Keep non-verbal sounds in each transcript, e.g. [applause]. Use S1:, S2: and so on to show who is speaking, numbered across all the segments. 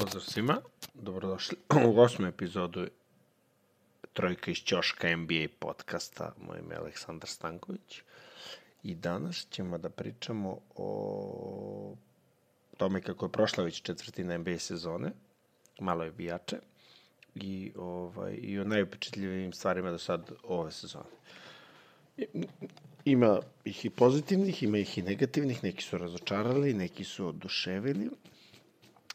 S1: Pozdrav svima, dobrodošli [clears throat] u osmu epizodu Trojka iz Ćoška NBA podcasta. Moje ime je Aleksandar Stanković. I danas ćemo da pričamo o tome kako je prošla već četvrtina NBA sezone, malo je bijače, i, ovaj, i o najupečetljivim stvarima do sad ove sezone. Ima ih i pozitivnih, ima ih i negativnih, neki su razočarali, neki su oduševili,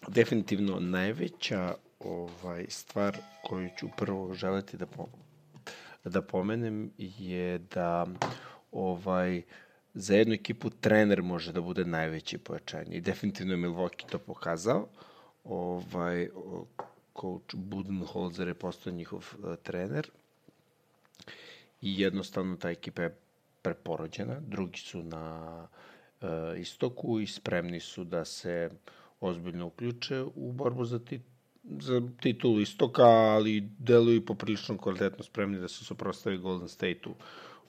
S1: definitivno najveća ovaj stvar koju ću prvo želeti da po, da pomenem je da ovaj za jednu ekipu trener može da bude najveće pojačanje. I definitivno je Milwaukee to pokazao. Ovaj coach Budenholzer je postao njihov uh, trener. I jednostavno ta ekipa je preporođena. Drugi su na uh, istoku i spremni su da se uh, ozbiljno uključe u borbu za, tit, za titulu istoka, ali deluju poprilično kvalitetno spremni da se suprostavi Golden State-u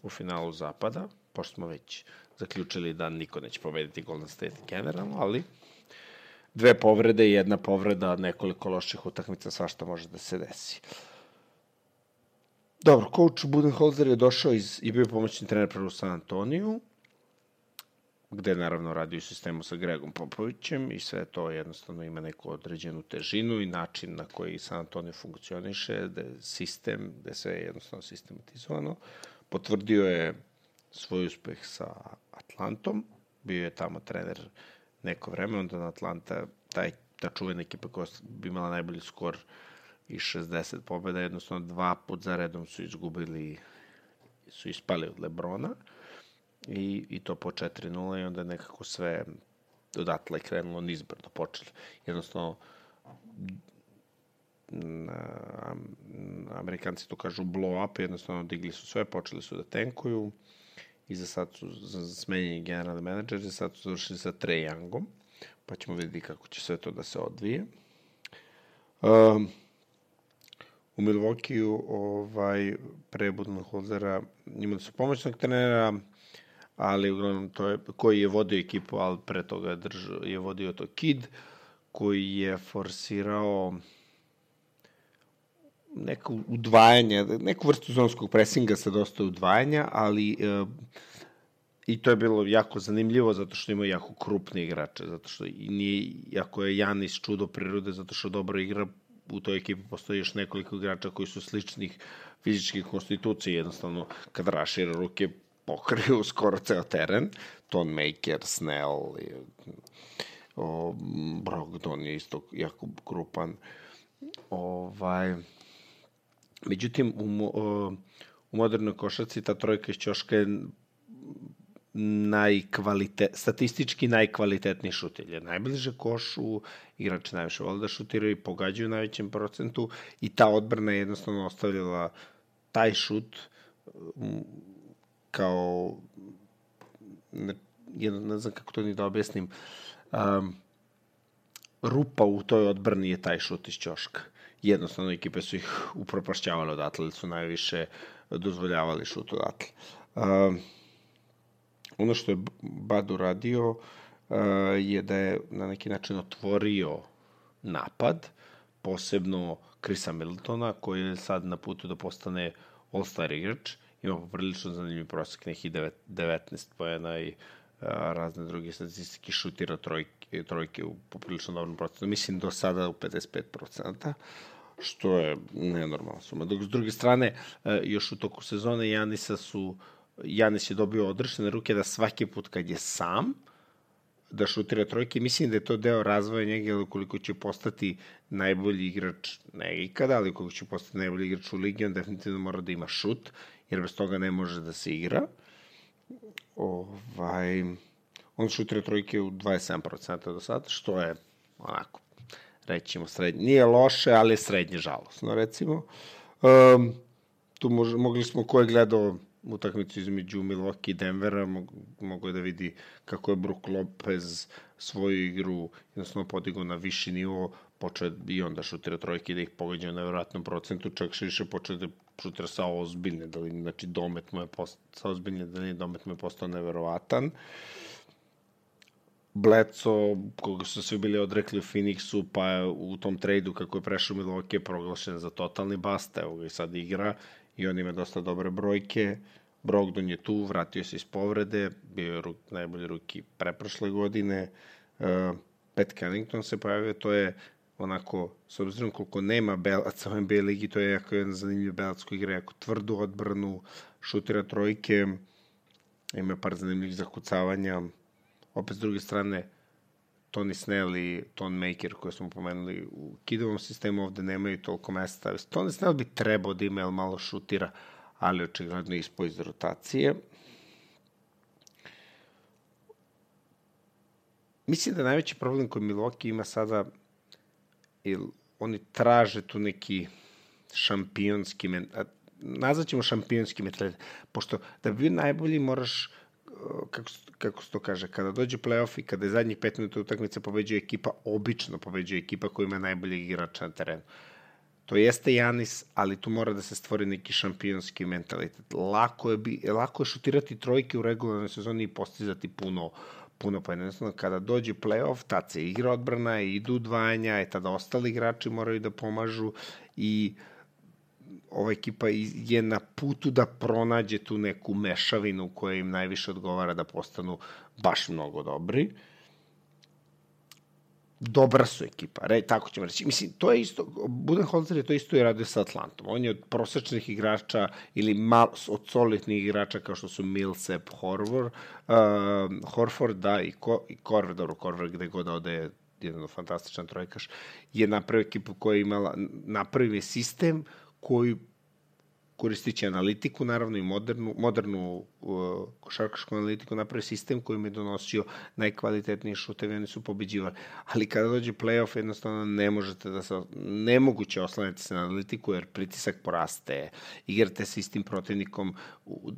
S1: u finalu zapada, pošto smo već zaključili da niko neće pobediti Golden State generalno, ali dve povrede i jedna povreda, nekoliko loših utakmica, svašta može da se desi. Dobro, coach Budenholzer je došao iz, i bio pomoćni trener prvo u San Antoniju, gde naravno radi u sistemu sa Gregom Popovićem i sve to jednostavno ima neku određenu težinu i način na koji San Antonio funkcioniše, da je sistem, da je sve jednostavno sistematizovano. Potvrdio je svoj uspeh sa Atlantom, bio je tamo trener neko vreme, onda na Atlanta taj, ta čuvena ekipa koja bi imala najbolji skor i 60 pobjeda, jednostavno dva put za redom su izgubili, su ispali od Lebrona. Uh, i, i to po 4-0 i onda nekako sve odatle krenulo nizbrdo počeli. Jednostavno, Amerikanci to kažu blow up, jednostavno digli su sve, počeli su da tenkuju i za sad su smenjeni generalni menadžeri, sad su završili sa Trae Youngom, pa ćemo vidjeti kako će sve to da se odvije. Um, u Milwaukee ovaj, pre Budenholzera imali su pomoćnog trenera, ali uglavnom to je, koji je vodio ekipu, ali pre toga je, držao, je vodio to Kid, koji je forsirao neko udvajanje, neku vrstu zonskog presinga sa dosta udvajanja, ali e, i to je bilo jako zanimljivo zato što ima jako krupne igrače, zato što i nije, jako je Janis čudo prirode, zato što dobro igra, u toj ekipi postoji još nekoliko igrača koji su sličnih fizičkih konstitucija, jednostavno kad rašira ruke pokriju [laughs] skoro ceo teren. Ton Maker, Snell, o, Brogdon je isto jako grupan. Ovaj, međutim, u, o, u modernoj košarci ta trojka iz Ćoška je najkvalite, statistički najkvalitetniji šutelj. Je najbliže košu, igrači najviše vole da šutiraju i pogađaju u najvećem procentu i ta odbrana je jednostavno ostavljala taj šut kao ne, jedno, ne znam kako to ni da objasnim, um, rupa u toj odbrani je taj šut iz ćoška. Jednostavno, ekipe su ih upropašćavale odatle, ili su najviše dozvoljavali šut odatle. Um, ono što je Bad uradio uh, je da je na neki način otvorio napad, posebno Krisa Middletona, koji je sad na putu da postane all-star igrač ima poprilično zanimljiv prosek, nekih 19 pojena i a, razne druge statistike, šutira trojke, trojke u poprilično dobrom procentu. Mislim do sada u 55%, što je nenormalna suma. Dok s druge strane, još u toku sezone Janisa su Janis je dobio odrešene ruke da svaki put kad je sam, da šutira trojke. Mislim da je to deo razvoja njega, ali ukoliko će postati najbolji igrač, ne ikada, ali ukoliko će postati najbolji igrač u ligi, on definitivno mora da ima šut jer bez toga ne može da se igra. Ovaj, on šutira trojke u 27% do sada, što je onako, rećemo, srednje. Nije loše, ali je srednje žalosno, recimo. Um, tu mož, mogli smo, ko je gledao utakmicu između Milwaukee i Denvera, mogo je da vidi kako je Brook Lopez svoju igru jednostavno podigao na viši nivo, počeo i onda šutira trojke da ih pogađa na nevjerojatnom procentu, čak što više počeo da šutira sa ozbiljne daline, znači domet mu je postao, sa ozbiljne daline domet mu je postao neverovatan. Bleco, koga su svi bili odrekli u Phoenixu, pa u tom tradu kako je prešao Milwaukee proglašen za totalni bast, evo ga i sad igra i on ima dosta dobre brojke. Brogdon je tu, vratio se iz povrede, bio je ruk, najbolji ruki preprošle godine. Uh, Pat Cannington se pojavio, to je onako, s obzirom koliko nema belaca u NBA ligi, to je jako jedan zanimljiv belac igra jako tvrdu odbranu, šutira trojke, ima par zanimljivih zakucavanja. Opet s druge strane, Tony Snell i Ton Maker koje smo pomenuli u kidovom sistemu ovde nemaju toliko mesta. Tony Snell bi trebao da ima, malo šutira, ali očigledno ispo iz rotacije. Mislim da najveći problem koji Milwaukee ima sada je oni traže tu neki šampionski nazvaćemo šampionski mentalitet, pošto da bi bio najbolji moraš kako, kako se to kaže, kada dođe playoff i kada je zadnjih pet minuta utakmice pobeđuje ekipa, obično pobeđuje ekipa koja ima najboljeg igrača na terenu. To jeste Janis, ali tu mora da se stvori neki šampionski mentalitet. Lako je, bi, lako je šutirati trojke u regularnoj sezoni i postizati puno, puno pa jednostavno kada dođe playoff, tad se igra odbrana, idu udvajanja, i tada ostali igrači moraju da pomažu i ova ekipa je na putu da pronađe tu neku mešavinu koja im najviše odgovara da postanu baš mnogo dobri. Dobra su ekipa, re, tako ćemo reći. Mislim, to je isto, Budenholzer je to isto i radio sa Atlantom. On je od prosečnih igrača ili mal, od solidnih igrača kao što su Millsap, Horford, uh, Horford, da, i, Ko, i Korver, dobro, Korver gde god ode je jedan fantastičan trojkaš, je napravio ekipu koja je imala, napravio sistem koji koristići analitiku, naravno i modernu, modernu košarkašku analitiku, napravi sistem koji mi je donosio najkvalitetnije šutevi, oni su pobeđivali. Ali kada dođe playoff, jednostavno ne možete da se, nemoguće oslanjati se na analitiku, jer pritisak poraste, igrate se istim protivnikom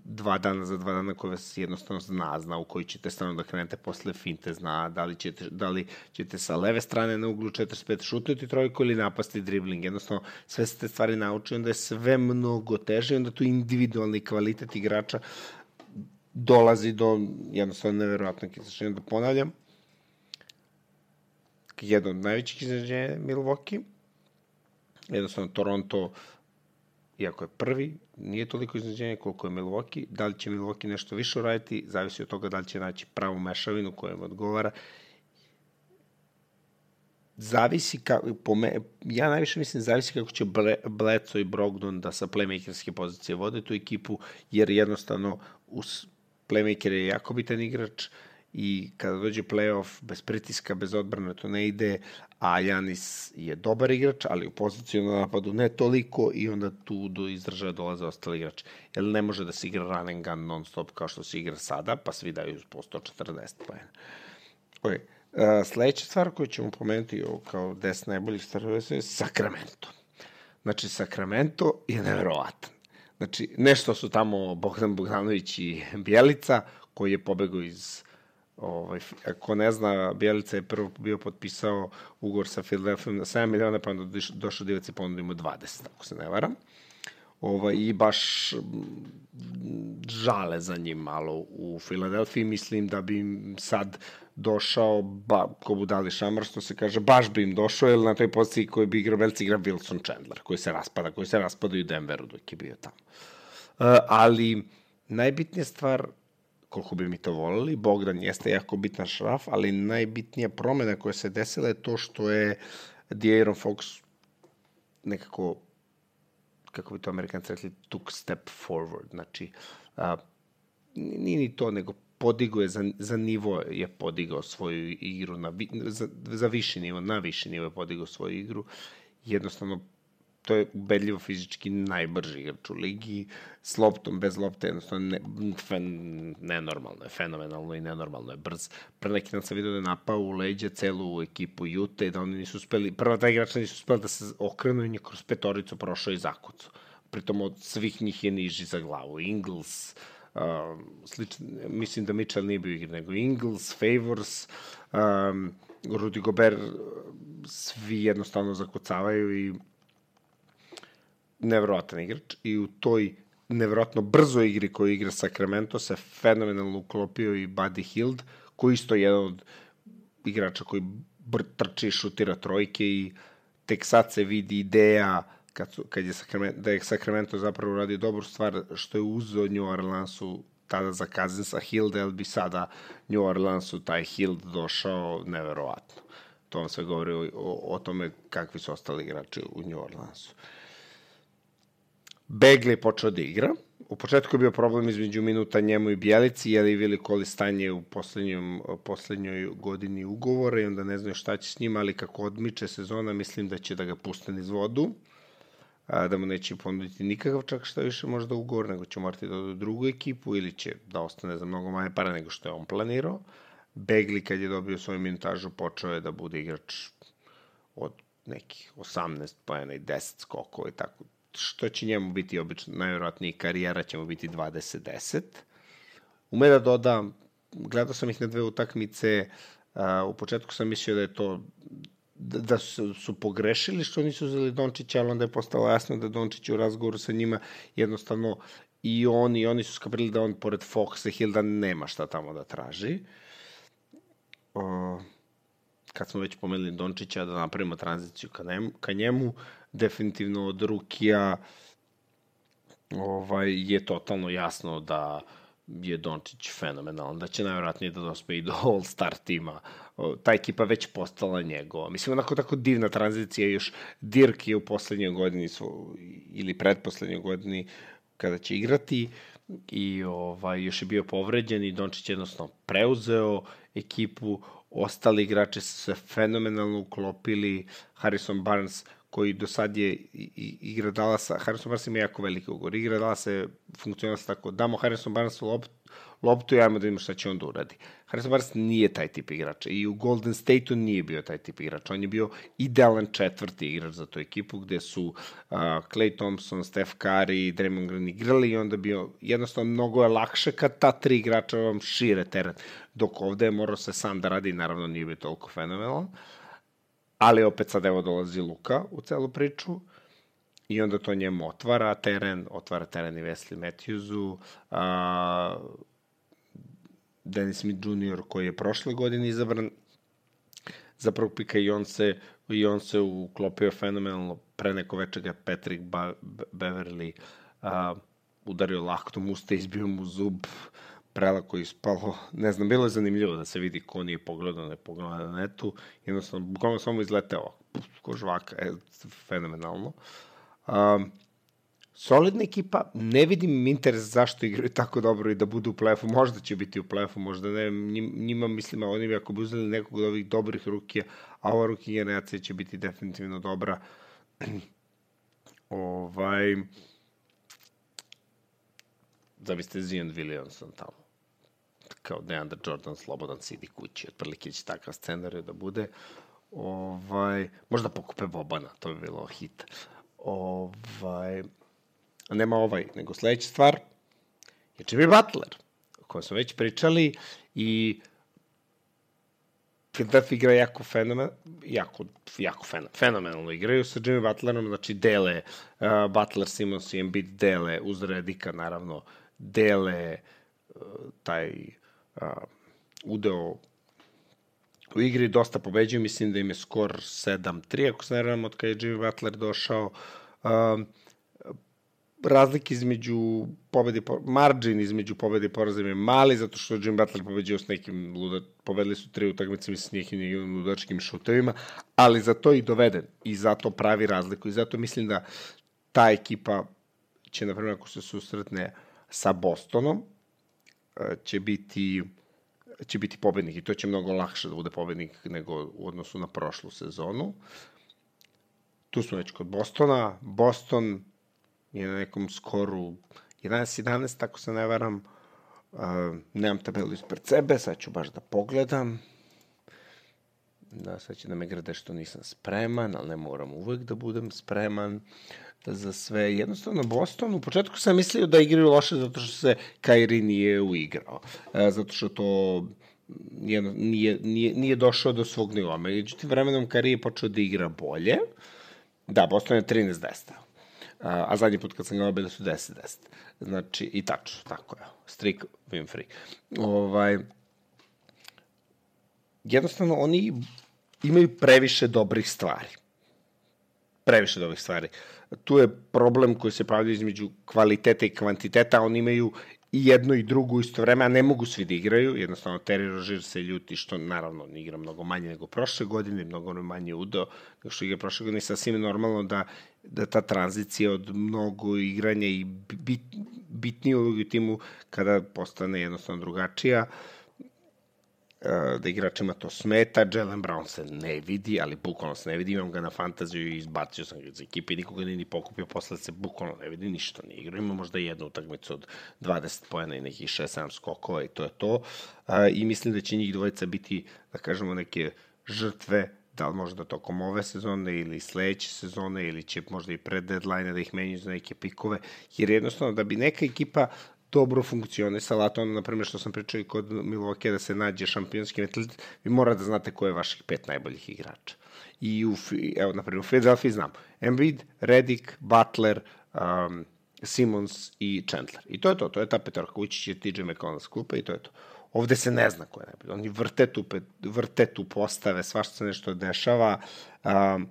S1: dva dana za dva dana koje vas jednostavno zna, zna u koji ćete stvarno da krenete posle finte, zna da li ćete, da li ćete sa leve strane na uglu 45 šutiti trojku ili napasti dribling. Jednostavno, sve se te stvari naučili, onda je sve mnogo teže, onda tu individualni kvalitet igrača dolazi do jednostavno neverovatnog izraženja. Da ponavljam, jedno od najvećih izraženja je Milwaukee, jednostavno Toronto, iako je prvi, nije toliko iznenađenje koliko je Milwaukee. Da li će Milwaukee nešto više uraditi, zavisi od toga da li će naći pravu mešavinu koja im odgovara zavisi ka, po me, ja najviše mislim zavisi kako će Ble, Bleco i Brogdon da sa playmakerske pozicije vode tu ekipu, jer jednostavno us, playmaker je jako bitan igrač i kada dođe playoff bez pritiska, bez odbrane to ne ide, a Janis je dobar igrač, ali u poziciju na napadu ne toliko i onda tu do izražaja dolaze ostali igrači. Jer ne može da se igra run and gun non stop kao što se igra sada, pa svi daju po 140 pojena. Okay. Uh, sledeća stvar koju ćemo pomenuti kao 10 najboljih starova je Sacramento. Znači, Sacramento je neverovatan. Znači, nešto su tamo Bogdan Bogdanović i Bjelica, koji je pobegao iz Ovaj, ako ne zna, Bjelica je prvo bio potpisao ugovor sa Philadelphia na 7 miliona, pa onda došao Divac i ponudio mu 20, ako se ne varam. Ovaj, I baš žale za njim malo u Filadelfiji. Mislim da bi sad došao, ba, ko budali šamarstvo se kaže, baš bi im došao, jer na toj poziciji koji bi igrao Belci igra Wilson Chandler, koji se raspada, koji se raspada i u Denveru dok je bio tamo. Uh, ali najbitnija stvar, koliko bi mi to volili, Bogdan jeste jako bitan šraf, ali najbitnija promena koja se desila je to što je De'Aaron Fox nekako kako bi to amerikanci rekli, took step forward. Znači, a, nije ni to, nego podigo je, za, za nivo je podigao svoju igru, na, za, za viši nivo, na viši nivo je podigao svoju igru. Jednostavno, to je ubedljivo fizički najbrži igrač u ligi, s loptom, bez lopte, jednostavno ne, fen, nenormalno je, fenomenalno i nenormalno je brz. Pre neki dan sam vidio da je napao u leđe celu ekipu Jute i da oni nisu uspeli, prva ta igrača nisu uspeli da se okrenu i kroz petoricu prošao i zakucu. Pritom od svih njih je niži za glavu. Ingles, uh, slično, mislim da Mitchell nije bio igri, nego Ingles, Favors, um, Rudy Gobert, svi jednostavno zakucavaju i nevjerovatan igrač. I u toj nevjerojatno brzo igri koju igra Sacramento se fenomenalno uklopio i Buddy Hield, koji isto je jedan od igrača koji trči, šutira trojke i tek sad se vidi ideja kad, su, kad je Sacramento, da je Sacramento zapravo uradio dobru stvar što je uzeo New Orleansu tada za Kazinsa Hilda, jer bi sada New Orleansu taj Hild došao neverovatno. To vam sve govori o, o, o tome kakvi su ostali igrači u New Orleansu. Begley je počeo da igra. U početku je bio problem između minuta njemu i Bjelici, jer je Vili Koli stanje u poslednjom, poslednjoj godini ugovora i onda ne znaju šta će s njima, ali kako odmiče sezona, mislim da će da ga puste niz vodu a, da mu neće ponuditi nikakav čak šta više možda ugovor, nego će morati da odu drugu ekipu ili će da ostane za mnogo manje para nego što je on planirao. Begli kad je dobio svoju minutažu počeo je da bude igrač od nekih 18 pojena i 10 skokova i tako. Što će njemu biti obično, najvjerojatniji karijera će mu biti 20-10. Ume da doda, gledao sam ih na dve utakmice, u početku sam mislio da je to da, da su, su pogrešili što nisu uzeli Dončića, ali onda je postalo jasno da Dončić u razgovoru sa njima jednostavno i oni, oni su skapili da on pored Foxa i Hilda nema šta tamo da traži. O, kad smo već pomenuli Dončića, da napravimo tranziciju ka, njemu, ka njemu, definitivno od Rukija ovaj, je totalno jasno da je Dončić fenomenalan, da će najvjerojatnije da dospe i do All-Star tima. Ta ekipa već postala njegova. Mislim, onako tako divna tranzicija, još Dirk je u poslednjoj godini ili predposlednjoj godini kada će igrati i ovaj, još je bio povređen i Dončić jednostavno preuzeo ekipu, ostali igrači su se fenomenalno uklopili, Harrison Barnes koji do sad je igra Dallasa, Harrison Barnes ima jako veliki ugor, igra Dallasa je funkcionalno tako, damo Harrison Barnesu lopt, loptu i ajmo da vidimo šta će on da uradi. Harrison Barnes nije taj tip igrača i u Golden State-u nije bio taj tip igrača. On je bio idealan četvrti igrač za tu ekipu gde su uh, Clay Thompson, Steph Curry Draymond Green igrali i onda bio jednostavno mnogo je lakše kad ta tri igrača vam šire teren. Dok ovde je morao se sam da radi, naravno nije bio toliko fenomenalan. Uh, ali opet sad evo dolazi Luka u celu priču i onda to njemu otvara teren, otvara teren i Wesley Matthewsu, a, Dennis Smith Jr. koji je prošle godine izabran za prvog pika i on se, i on se uklopio fenomenalno pre neko veče ga Patrick ba Beverly a, udario laktom usta, [laughs] izbio mu zub, prelako ispalo, ne znam, bilo je zanimljivo da se vidi ko nije pogledao, ne pogledao na netu, jednostavno, bukvalno samo izleteo, ko žvaka, e, fenomenalno. Um, solidna ekipa, ne vidim interes zašto igraju tako dobro i da budu u plefu, možda će biti u plefu, možda ne, njima mislim, oni ako bi uzeli nekog od ovih dobrih rukija, a ova ruki generacija će biti definitivno dobra, ovaj, da biste Zion Williamson tamo kao Deandre Jordan slobodan sidi kući, otprilike će takav scenarij da bude. Ovaj, možda pokupe Bobana, to bi bilo hit. Ovaj, a nema ovaj, nego sledeća stvar je Jimmy Butler, o kojem smo već pričali i Philadelphia igra jako fenomen, jako, jako fenomen, fenomenalno igraju sa Jimmy Butlerom, znači dele uh, Butler, Simmons i Embiid dele uz Redika, naravno, dele uh, taj uh, udeo u igri dosta pobeđuju, mislim da im je skor 7-3, ako se ne radam, od kada je Jimmy Butler došao. Uh, razlik između pobede, margin između pobede i poraza je mali, zato što Jimmy Butler pobeđio s nekim, luda, pobedili su tri utakmice, mislim, s nekim ludačkim šutevima, ali za to i doveden i zato pravi razliku i zato mislim da ta ekipa će, na primjer, ako se susretne sa Bostonom, će biti će biti pobednik i to će mnogo lakše da bude pobednik nego u odnosu na prošlu sezonu. Tu smo već kod Bostona. Boston je na nekom skoru 11-11, tako se ne varam. Uh, nemam tabelu ispred sebe, sad ću baš da pogledam. Da, sad će da me grade što nisam spreman, ali ne moram uvek da budem spreman. Uh, za sve. Jednostavno, Boston, u početku sam mislio da igraju loše zato što se Kairi nije uigrao. E, zato što to jedno, nije, nije, nije došao do svog nivoa. Međutim, vremenom Kairi je počeo da igra bolje. Da, Boston je 13-10. A, a zadnji put kad sam ga bili su 10-10. Znači, i tačno, tako je. Strik, Winfrey. Ovaj, jednostavno oni imaju previše dobrih stvari. Previše dobrih stvari. Tu je problem koji se pravlja između kvaliteta i kvantiteta, oni imaju i jedno i drugo isto vreme, a ne mogu svi da igraju, jednostavno Terry Rozier se ljuti što naravno ne igra mnogo manje nego prošle godine, mnogo manje udo nego što igra prošle godine, sasvim normalno da, da ta tranzicija od mnogo igranja i bit, bitnije ulogi u timu kada postane jednostavno drugačija, uh, da igračima to smeta, Jalen Brown se ne vidi, ali bukvalno se ne vidi, imam ga na fantaziju i izbacio sam ga iz ekipe, nikoga nije ni pokupio, posle se bukvalno ne vidi, ništa nije igrao, ima možda jednu utakmicu od 20 pojena i nekih 6-7 skokova i to je to, e, i mislim da će njih dvojica biti, da kažemo, neke žrtve da li možda tokom ove sezone ili sledeće sezone ili će možda i pred deadline da ih menju za neke pikove, jer jednostavno da bi neka ekipa dobro funkcionisala, to ono, na primjer, što sam pričao i kod Milwaukee, da se nađe šampionski mentalitet, vi mora da znate ko je vaših pet najboljih igrača. I u, evo, na primjer, u Philadelphia znam Embiid, Redick, Butler, um, Simons i Chandler. I to je to, to je ta petorka. Ući će TJ McConnell s klupa i to je to. Ovde se ne zna ko je najbolji. Oni vrte tu, vrte tu postave, svašta se nešto dešava. Um,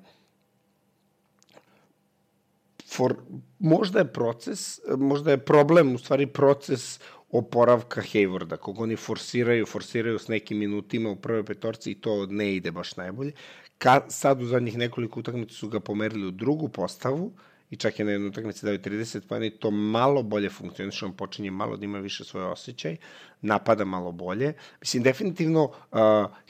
S1: for, možda je proces, možda je problem, u stvari proces oporavka Haywarda, kog oni forsiraju, forsiraju s nekim minutima u prvoj petorci i to ne ide baš najbolje. Ka, sad u zadnjih nekoliko utakmica su ga pomerili u drugu postavu i čak je na jednu utakmici dao 30 pa i to malo bolje funkcioniše, on počinje malo da ima više svoj osjećaj, napada malo bolje. Mislim, definitivno uh,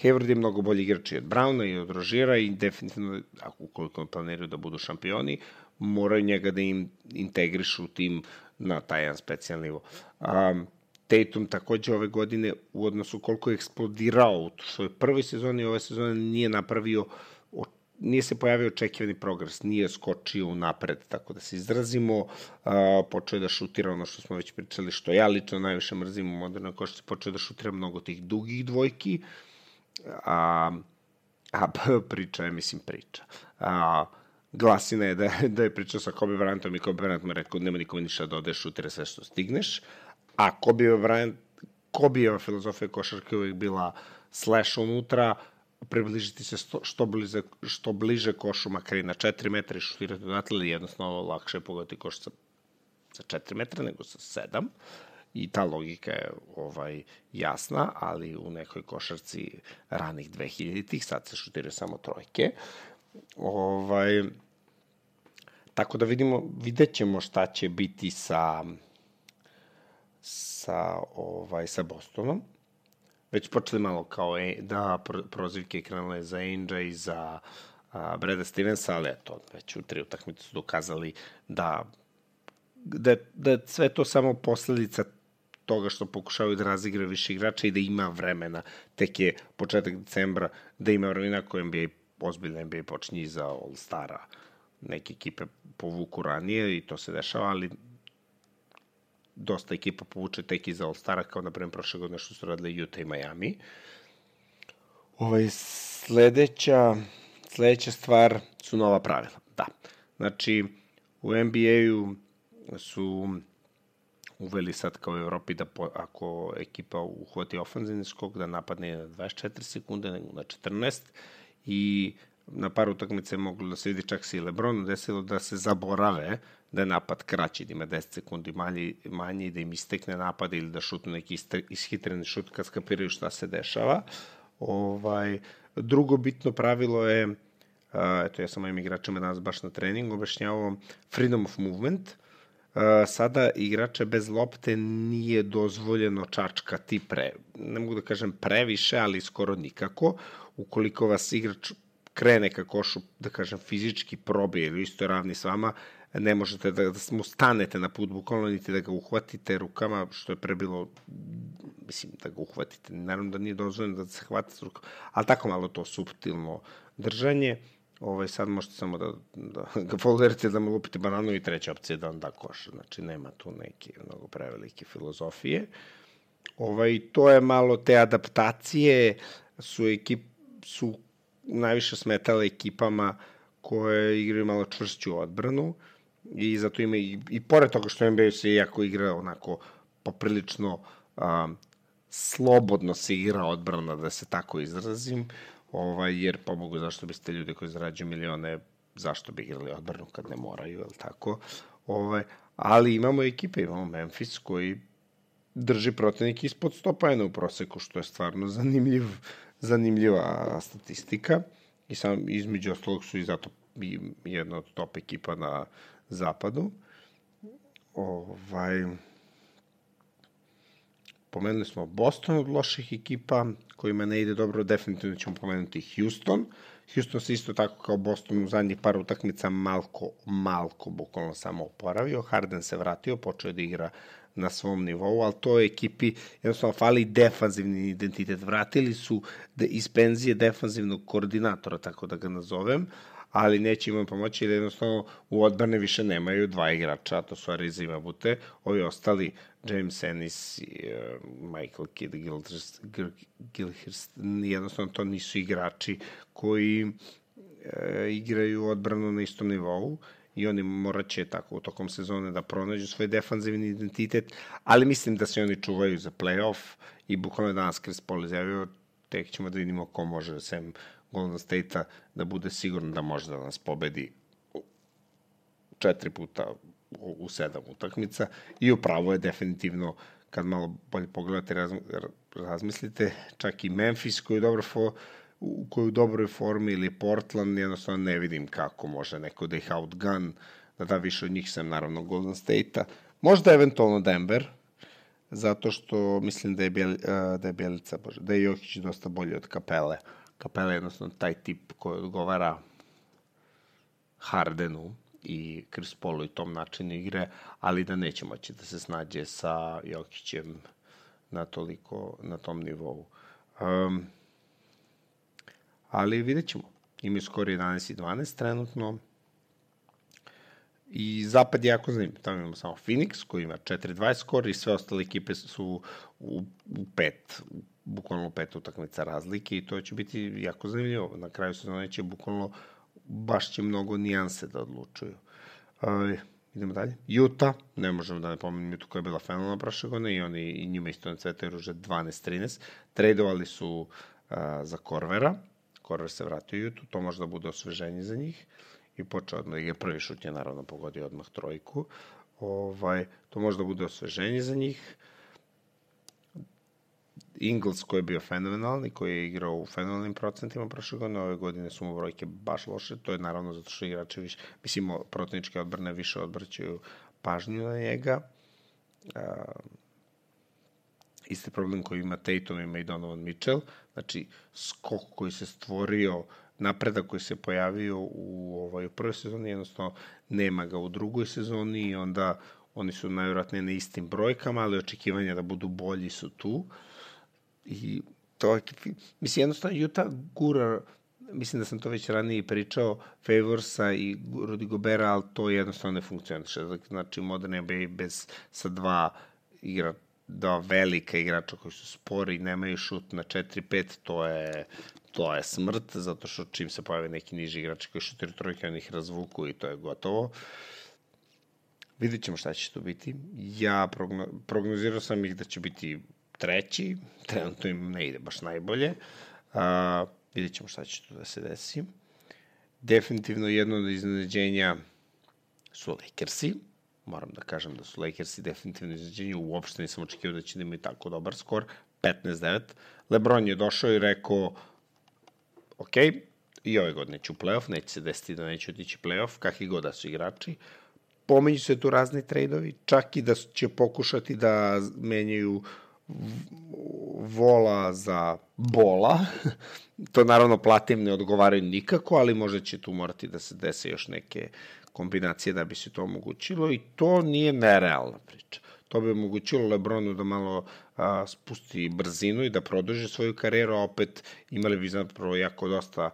S1: Hayward je mnogo bolji igrač i od Browna i od Rožira i definitivno, ako ukoliko planiraju da budu šampioni, moraju njega da im integrišu u tim na taj jedan specijalni nivo. Um, Tatum takođe ove godine u odnosu koliko je eksplodirao u svojoj prvoj sezoni ove sezone nije napravio nije se pojavio očekivani progres, nije skočio napred, tako da se izrazimo, uh, počeo je da šutira ono što smo već pričali, što ja lično najviše mrzim u modernoj košarci, počeo da šutira mnogo tih dugih dvojki, a, a [laughs] priča je, mislim, priča. A, glasina je da, da je pričao sa Kobe Bryantom i Kobe Bryant mu rekao nema nikome ništa da odeš, šutire sve što stigneš, a Kobe Bryant, Kobe filozofija košarke uvijek bila slash unutra, približiti se sto, što, bliže, što bliže košu, makar i na 4 metra i šutirati odatle, jednostavno lakše pogoditi koš sa, sa 4 metra nego sa 7 i ta logika je ovaj jasna, ali u nekoj košarci ranih 2000-ih sad se šutiraju samo trojke. Ovaj, tako da vidimo, vidjet ćemo šta će biti sa sa, ovaj, sa Bostonom. Već počeli malo kao e, da prozivke krenule za Ainge i za a, Breda Stevensa, ali eto, već u tri utakmice su dokazali da, da, da je sve to samo posledica toga što pokušavaju da razigraju više igrača i da ima vremena. Tek je početak decembra da ima vremena koje NBA ozbiljno NBA počinje iza All-Stara. Neke ekipe povuku ranije i to se dešava, ali dosta ekipa povuče tek iza All-Stara, kao na primjer prošle godine što su radili Utah i Miami. Ovaj, sledeća, sledeća stvar su nova pravila. Da. Znači, u NBA-u su uveli sad kao u Evropi da po, ako ekipa uhvati ofenzivni skok da napadne na 24 sekunde na 14 i na par utakmice je moglo da se vidi čak se i Lebron desilo da se zaborave da je napad kraći, da ima 10 sekundi manji, manji i da im istekne napad ili da šutnu neki ishitreni šut kad skapiraju šta se dešava. Ovaj, drugo bitno pravilo je, eto ja sam mojim igračima danas baš na treningu objašnjavao freedom of movement, sada igrače bez lopte nije dozvoljeno čačkati pre, ne mogu da kažem previše, ali skoro nikako ukoliko vas igrač krene ka košu, da kažem, fizički probije ili isto ravni s vama, ne možete da, da mu stanete na put bukvalno, niti da ga uhvatite rukama, što je prebilo, mislim, da ga uhvatite. Naravno da nije dozvoljeno da se hvate s rukama, ali tako malo to subtilno držanje. Ovaj, sad možete samo da, da [laughs] ga folderite, da mu lupite bananu i treća opcija da on da koš. Znači, nema tu neke mnogo prevelike filozofije. Ovaj, to je malo te adaptacije, su ekip, su najviše smetale ekipama koje igraju malo čvršću odbranu i zato ima i, i pored toga što NBA se jako igra onako poprilično um, slobodno se igra odbrana, da se tako izrazim, ovaj, jer pomogu zašto biste ljudi koji zarađuju milione, zašto bi igrali odbranu kad ne moraju, je tako? Ovaj, ali imamo ekipe, imamo Memphis koji drži protivnik ispod 100 pojena u proseku, što je stvarno zanimljiv, zanimljiva statistika. I sam između ostalog su i zato jedna od top ekipa na zapadu. Ovaj, pomenuli smo Boston od loših ekipa, kojima ne ide dobro, definitivno ćemo pomenuti Houston. Houston se isto tako kao Boston u zadnjih par utakmica malko, malko bukvalno samo oporavio. Harden se vratio, počeo da igra na svom nivou, ali to je ekipi jednostavno fali defanzivni identitet. Vratili su de, iz penzije defanzivnog koordinatora, tako da ga nazovem, ali neće im pomoći jer jednostavno u odbrane više nemaju dva igrača, to su Ariza i Mabute, ovi ostali James Ennis uh, Michael Kidd, Gilchrist, Gilchrist, jednostavno to nisu igrači koji uh, igraju odbranu na istom nivou i oni morat će tako u tokom sezone da pronađu svoj defanzivni identitet, ali mislim da se oni čuvaju za playoff i bukvalno danas Chris Paul izjavio tek ćemo da vidimo ko može sem Golden State-a da bude sigurno da može da nas pobedi četiri puta u, sedam utakmica i upravo je definitivno kad malo bolje pogledate raz, razmislite čak i Memphis koji je dobro fo, u kojoj dobroj formi ili Portland, jednostavno ne vidim kako može neko da ih outgun, da da više od njih sem naravno Golden State-a. Možda eventualno Denver, zato što mislim da je, Bjel, da je Bjelica, bože, da je Jokić dosta bolji od Kapele. Kapele je jednostavno taj tip koji odgovara Hardenu i Chris Paulu i tom načinu igre, ali da neće moći da se snađe sa Jokićem na toliko, na tom nivou. Um, ali vidjet ćemo. Imaju skoro 11 i 12 trenutno. I zapad je jako zanimljiv. Tamo imamo samo Phoenix koji ima 4-20 skor i sve ostale ekipe su u, u pet, bukvalno pet utakmica razlike i to će biti jako zanimljivo. Na kraju sezone će bukvalno baš će mnogo nijanse da odlučuju. Uh, idemo dalje. Utah, ne možemo da ne pomenim Utah koja je bila fenomenalna prošle godine i oni i njima isto na cvetaju ruže 12-13. Tradovali su uh, za Korvera, Korver se vratio u Utah, to može da bude osveženje za njih i počeo odmah, je prvi šut je naravno pogodio odmah trojku. Ovaj, to može da bude osveženje za njih. Ingles koji je bio fenomenalni, koji je igrao u fenomenalnim procentima prošle godine, ove godine su mu brojke baš loše, to je naravno zato što igrači više, mislim, protivničke odbrane više odbraćaju pažnju na njega. Uh, isti problem koji ima Tatum ima i Donovan Mitchell, znači skok koji se stvorio, napredak koji se pojavio u, ovaj, u prvoj sezoni, jednostavno nema ga u drugoj sezoni i onda oni su najvjerojatnije na istim brojkama, ali očekivanja da budu bolji su tu. Uh, I to je, mislim, jednostavno Utah gura, mislim da sam to već ranije pričao, Favorsa i Rudy Gobera, ali to jednostavno ne funkcioniše. Znači, modern NBA bez sa dva igra dva velika igrača koji su spori i nemaju šut na 4-5, to je, to je smrt, zato što čim se pojave neki niži igrači koji šutiraju trojke, oni ih razvuku i to je gotovo. Vidjet ćemo šta će to biti. Ja progno, prognozirao sam ih da će biti treći, trenutno im ne ide baš najbolje. A, vidjet ćemo šta će tu da se desi. Definitivno jedno od iznenađenja su Lakersi. Moram da kažem da su Lakersi definitivno iznenađenje. Uopšte nisam očekio da će da imaju tako dobar skor. 15-9. Lebron je došao i rekao ok, i ove godine ću playoff, neće se desiti da neće otići playoff, kakvi god da su igrači. Pomenju se tu razni trejdovi, čak i da će pokušati da menjaju uh, vola za bola. to naravno platim ne odgovaraju nikako, ali možda će tu morati da se dese još neke kombinacije da bi se to omogućilo i to nije nerealna priča. To bi omogućilo Lebronu da malo a, spusti brzinu i da produži svoju karijeru, a opet imali bi zapravo jako dosta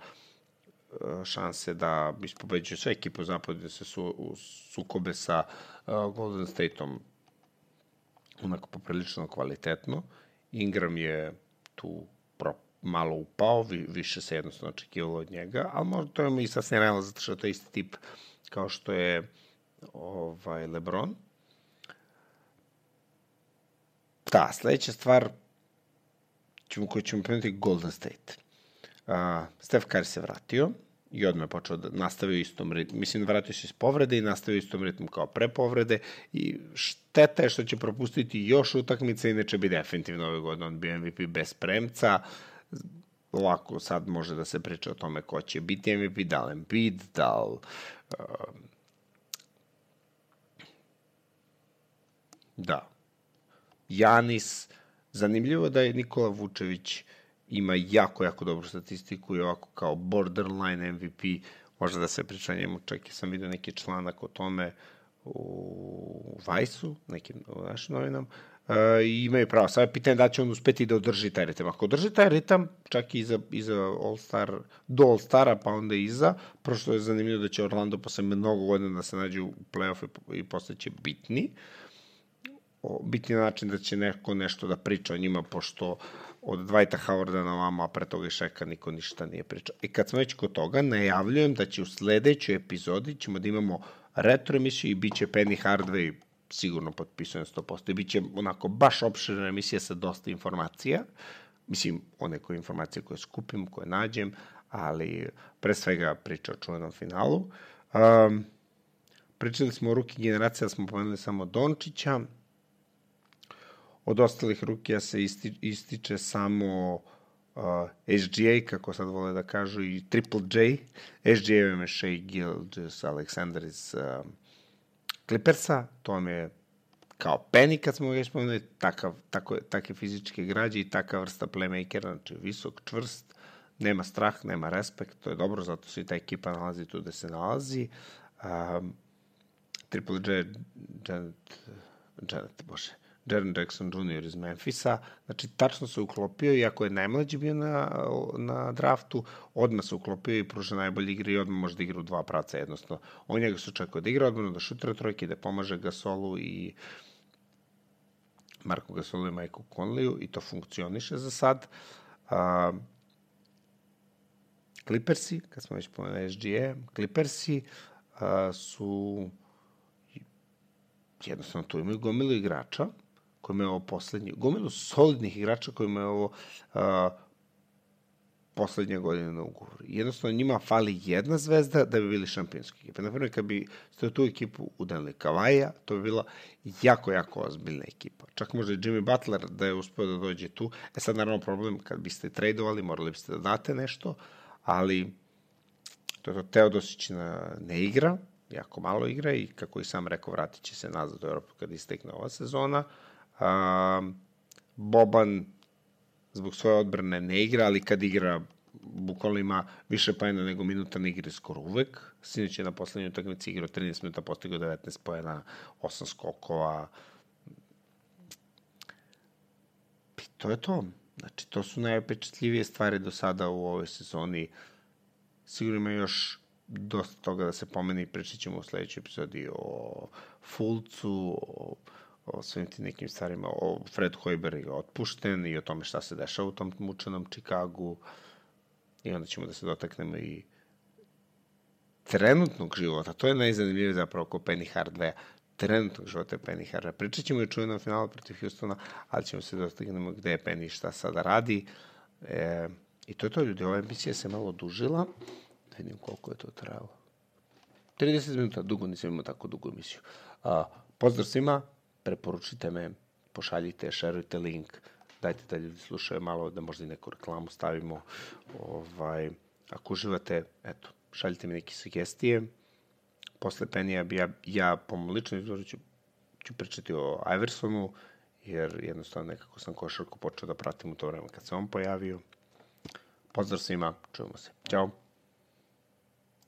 S1: šanse da bi pobeđuje sve ekipe u zapadu da se su, sukobe sa a, Golden Stateom onako poprilično kvalitetno. Ingram je tu pro, malo upao, vi, više se jednostavno očekivalo od njega, ali možda to je i sasvim realno, zato što je to isti tip kao što je ovaj, Lebron. Da, sledeća stvar, ćemo, koji ćemo pomenuti Golden State. Uh, Steph Curry se vratio i odmah je počeo da nastavio istom ritmu. Mislim, vratio se iz povrede i nastavio istom ritmu kao pre povrede i šteta je što će propustiti još utakmice, inače bi definitivno ove godine on bio MVP bez premca. Lako sad može da se priča o tome ko će biti MVP, da li Embiid, da li uh, Da. Janis, zanimljivo da je Nikola Vučević ima jako, jako dobru statistiku i ovako kao borderline MVP, možda da se priča njemu, čak i sam vidio neki članak o tome u Vajsu, nekim u našim novinama, uh, i imaju pravo. Sada je pitanje da će on uspeti da održi taj ritam. Ako održi taj ritam, čak i iza, iza All-Star, do All-Stara, pa onda iza, prošto je zanimljivo da će Orlando posle mnogo godina da se nađe u play-off i, i posle će bitni. Uh, bitni način da će neko nešto da priča o njima, pošto od Dwighta Howarda na vama, a pre toga i Šeka niko ništa nije pričao. I kad smo već kod toga, najavljujem da će u sledećoj epizodi ćemo da imamo retro emisiju i bit će Penny Hardway, sigurno potpisujem 100%, i bit će onako baš opširna emisija sa dosta informacija, mislim, one koje informacije koje skupim, koje nađem, ali pre svega priča o čuvenom finalu. Um, pričali smo o ruki generacija, smo pomenuli samo Dončića, Od ostalih rukija se isti, ističe samo uh, SGA, kako sad vole da kažu, i Triple J. SGA je Shea Gilgis Alexander iz uh, Clippersa, to vam je kao Penny, kad smo već spomenuli, takav, tako, takve fizičke građe i takva vrsta playmakera, znači visok, čvrst, nema strah, nema respekt, to je dobro, zato se i ta ekipa nalazi tu gde se nalazi. Um, Triple J, Janet, Janet, bože, Jaren Jackson Jr. iz Memfisa. Znači, tačno se uklopio, iako je najmlađi bio na, na draftu, odmah se uklopio i pruža najbolji igre i odmah može da igra u dva praca jednostavno. On njega se očekuje da igra odmah, da šutira trojke, da pomaže Gasolu i Marko Gasolu i Majku Conleyu i to funkcioniše za sad. A, Clippersi, kad smo već pomenuli SGA, Clippersi a, su jednostavno tu imaju gomilu igrača kojima je ovo poslednje, gomilu solidnih igrača kojima je ovo uh, poslednje godine na ugovoru. Jednostavno njima fali jedna zvezda da bi bili šampionski ekipa. Naprimer, kad bi ste tu ekipu udelili Kavaja, to bi bila jako, jako ozbiljna ekipa. Čak možda i Jimmy Butler da je uspio da dođe tu. E sad, naravno, problem, kad biste tradovali, morali biste da date nešto, ali to je to, Teodosić na, ne igra, jako malo igra i kako i sam rekao, vratit će se nazad u Europu kad istekne ova sezona. Uh, Boban zbog svoje odbrane ne igra, ali kad igra bukvalno ima više pojena nego minuta na igri skoro uvek. Sinoć je na poslednjoj utakmici igrao 13 minuta, postigao 19 pojena, 8 skokova. I to je to. Znači, to su najpečetljivije stvari do sada u ovoj sezoni. Sigurno ima još dosta toga da se pomeni, pričat ćemo u sledećoj epizodi o Fulcu, o o svim tim nekim stvarima, o Fred Hoiber je otpušten i o tome šta se dešava u tom mučenom Čikagu i onda ćemo da se dotaknemo i trenutnog života, to je najzanimljivije zapravo oko Penny Hardware, trenutnog života Penny Hardware. Pričat ćemo i čuvenom finalu protiv Houstona, ali ćemo se dotaknemo gde je Penny šta sada radi. E, I to je to, ljudi, ova emisija se malo dužila. Da vidim koliko je to trajalo. 30 minuta, dugo nisam imao tako dugu emisiju. A, pozdrav svima, preporučite me, pošaljite, šerujte link, dajte da ljudi slušaju malo, da možda i neku reklamu stavimo. Ovaj, ako uživate, eto, šaljite mi neke sugestije. Posle Penija ja, ja po mom ličnom izboru ću, ću pričati o Iversonu, jer jednostavno nekako sam košarku počeo da pratim u to vreme kad se on pojavio. Pozdrav svima, čujemo se. Ćao.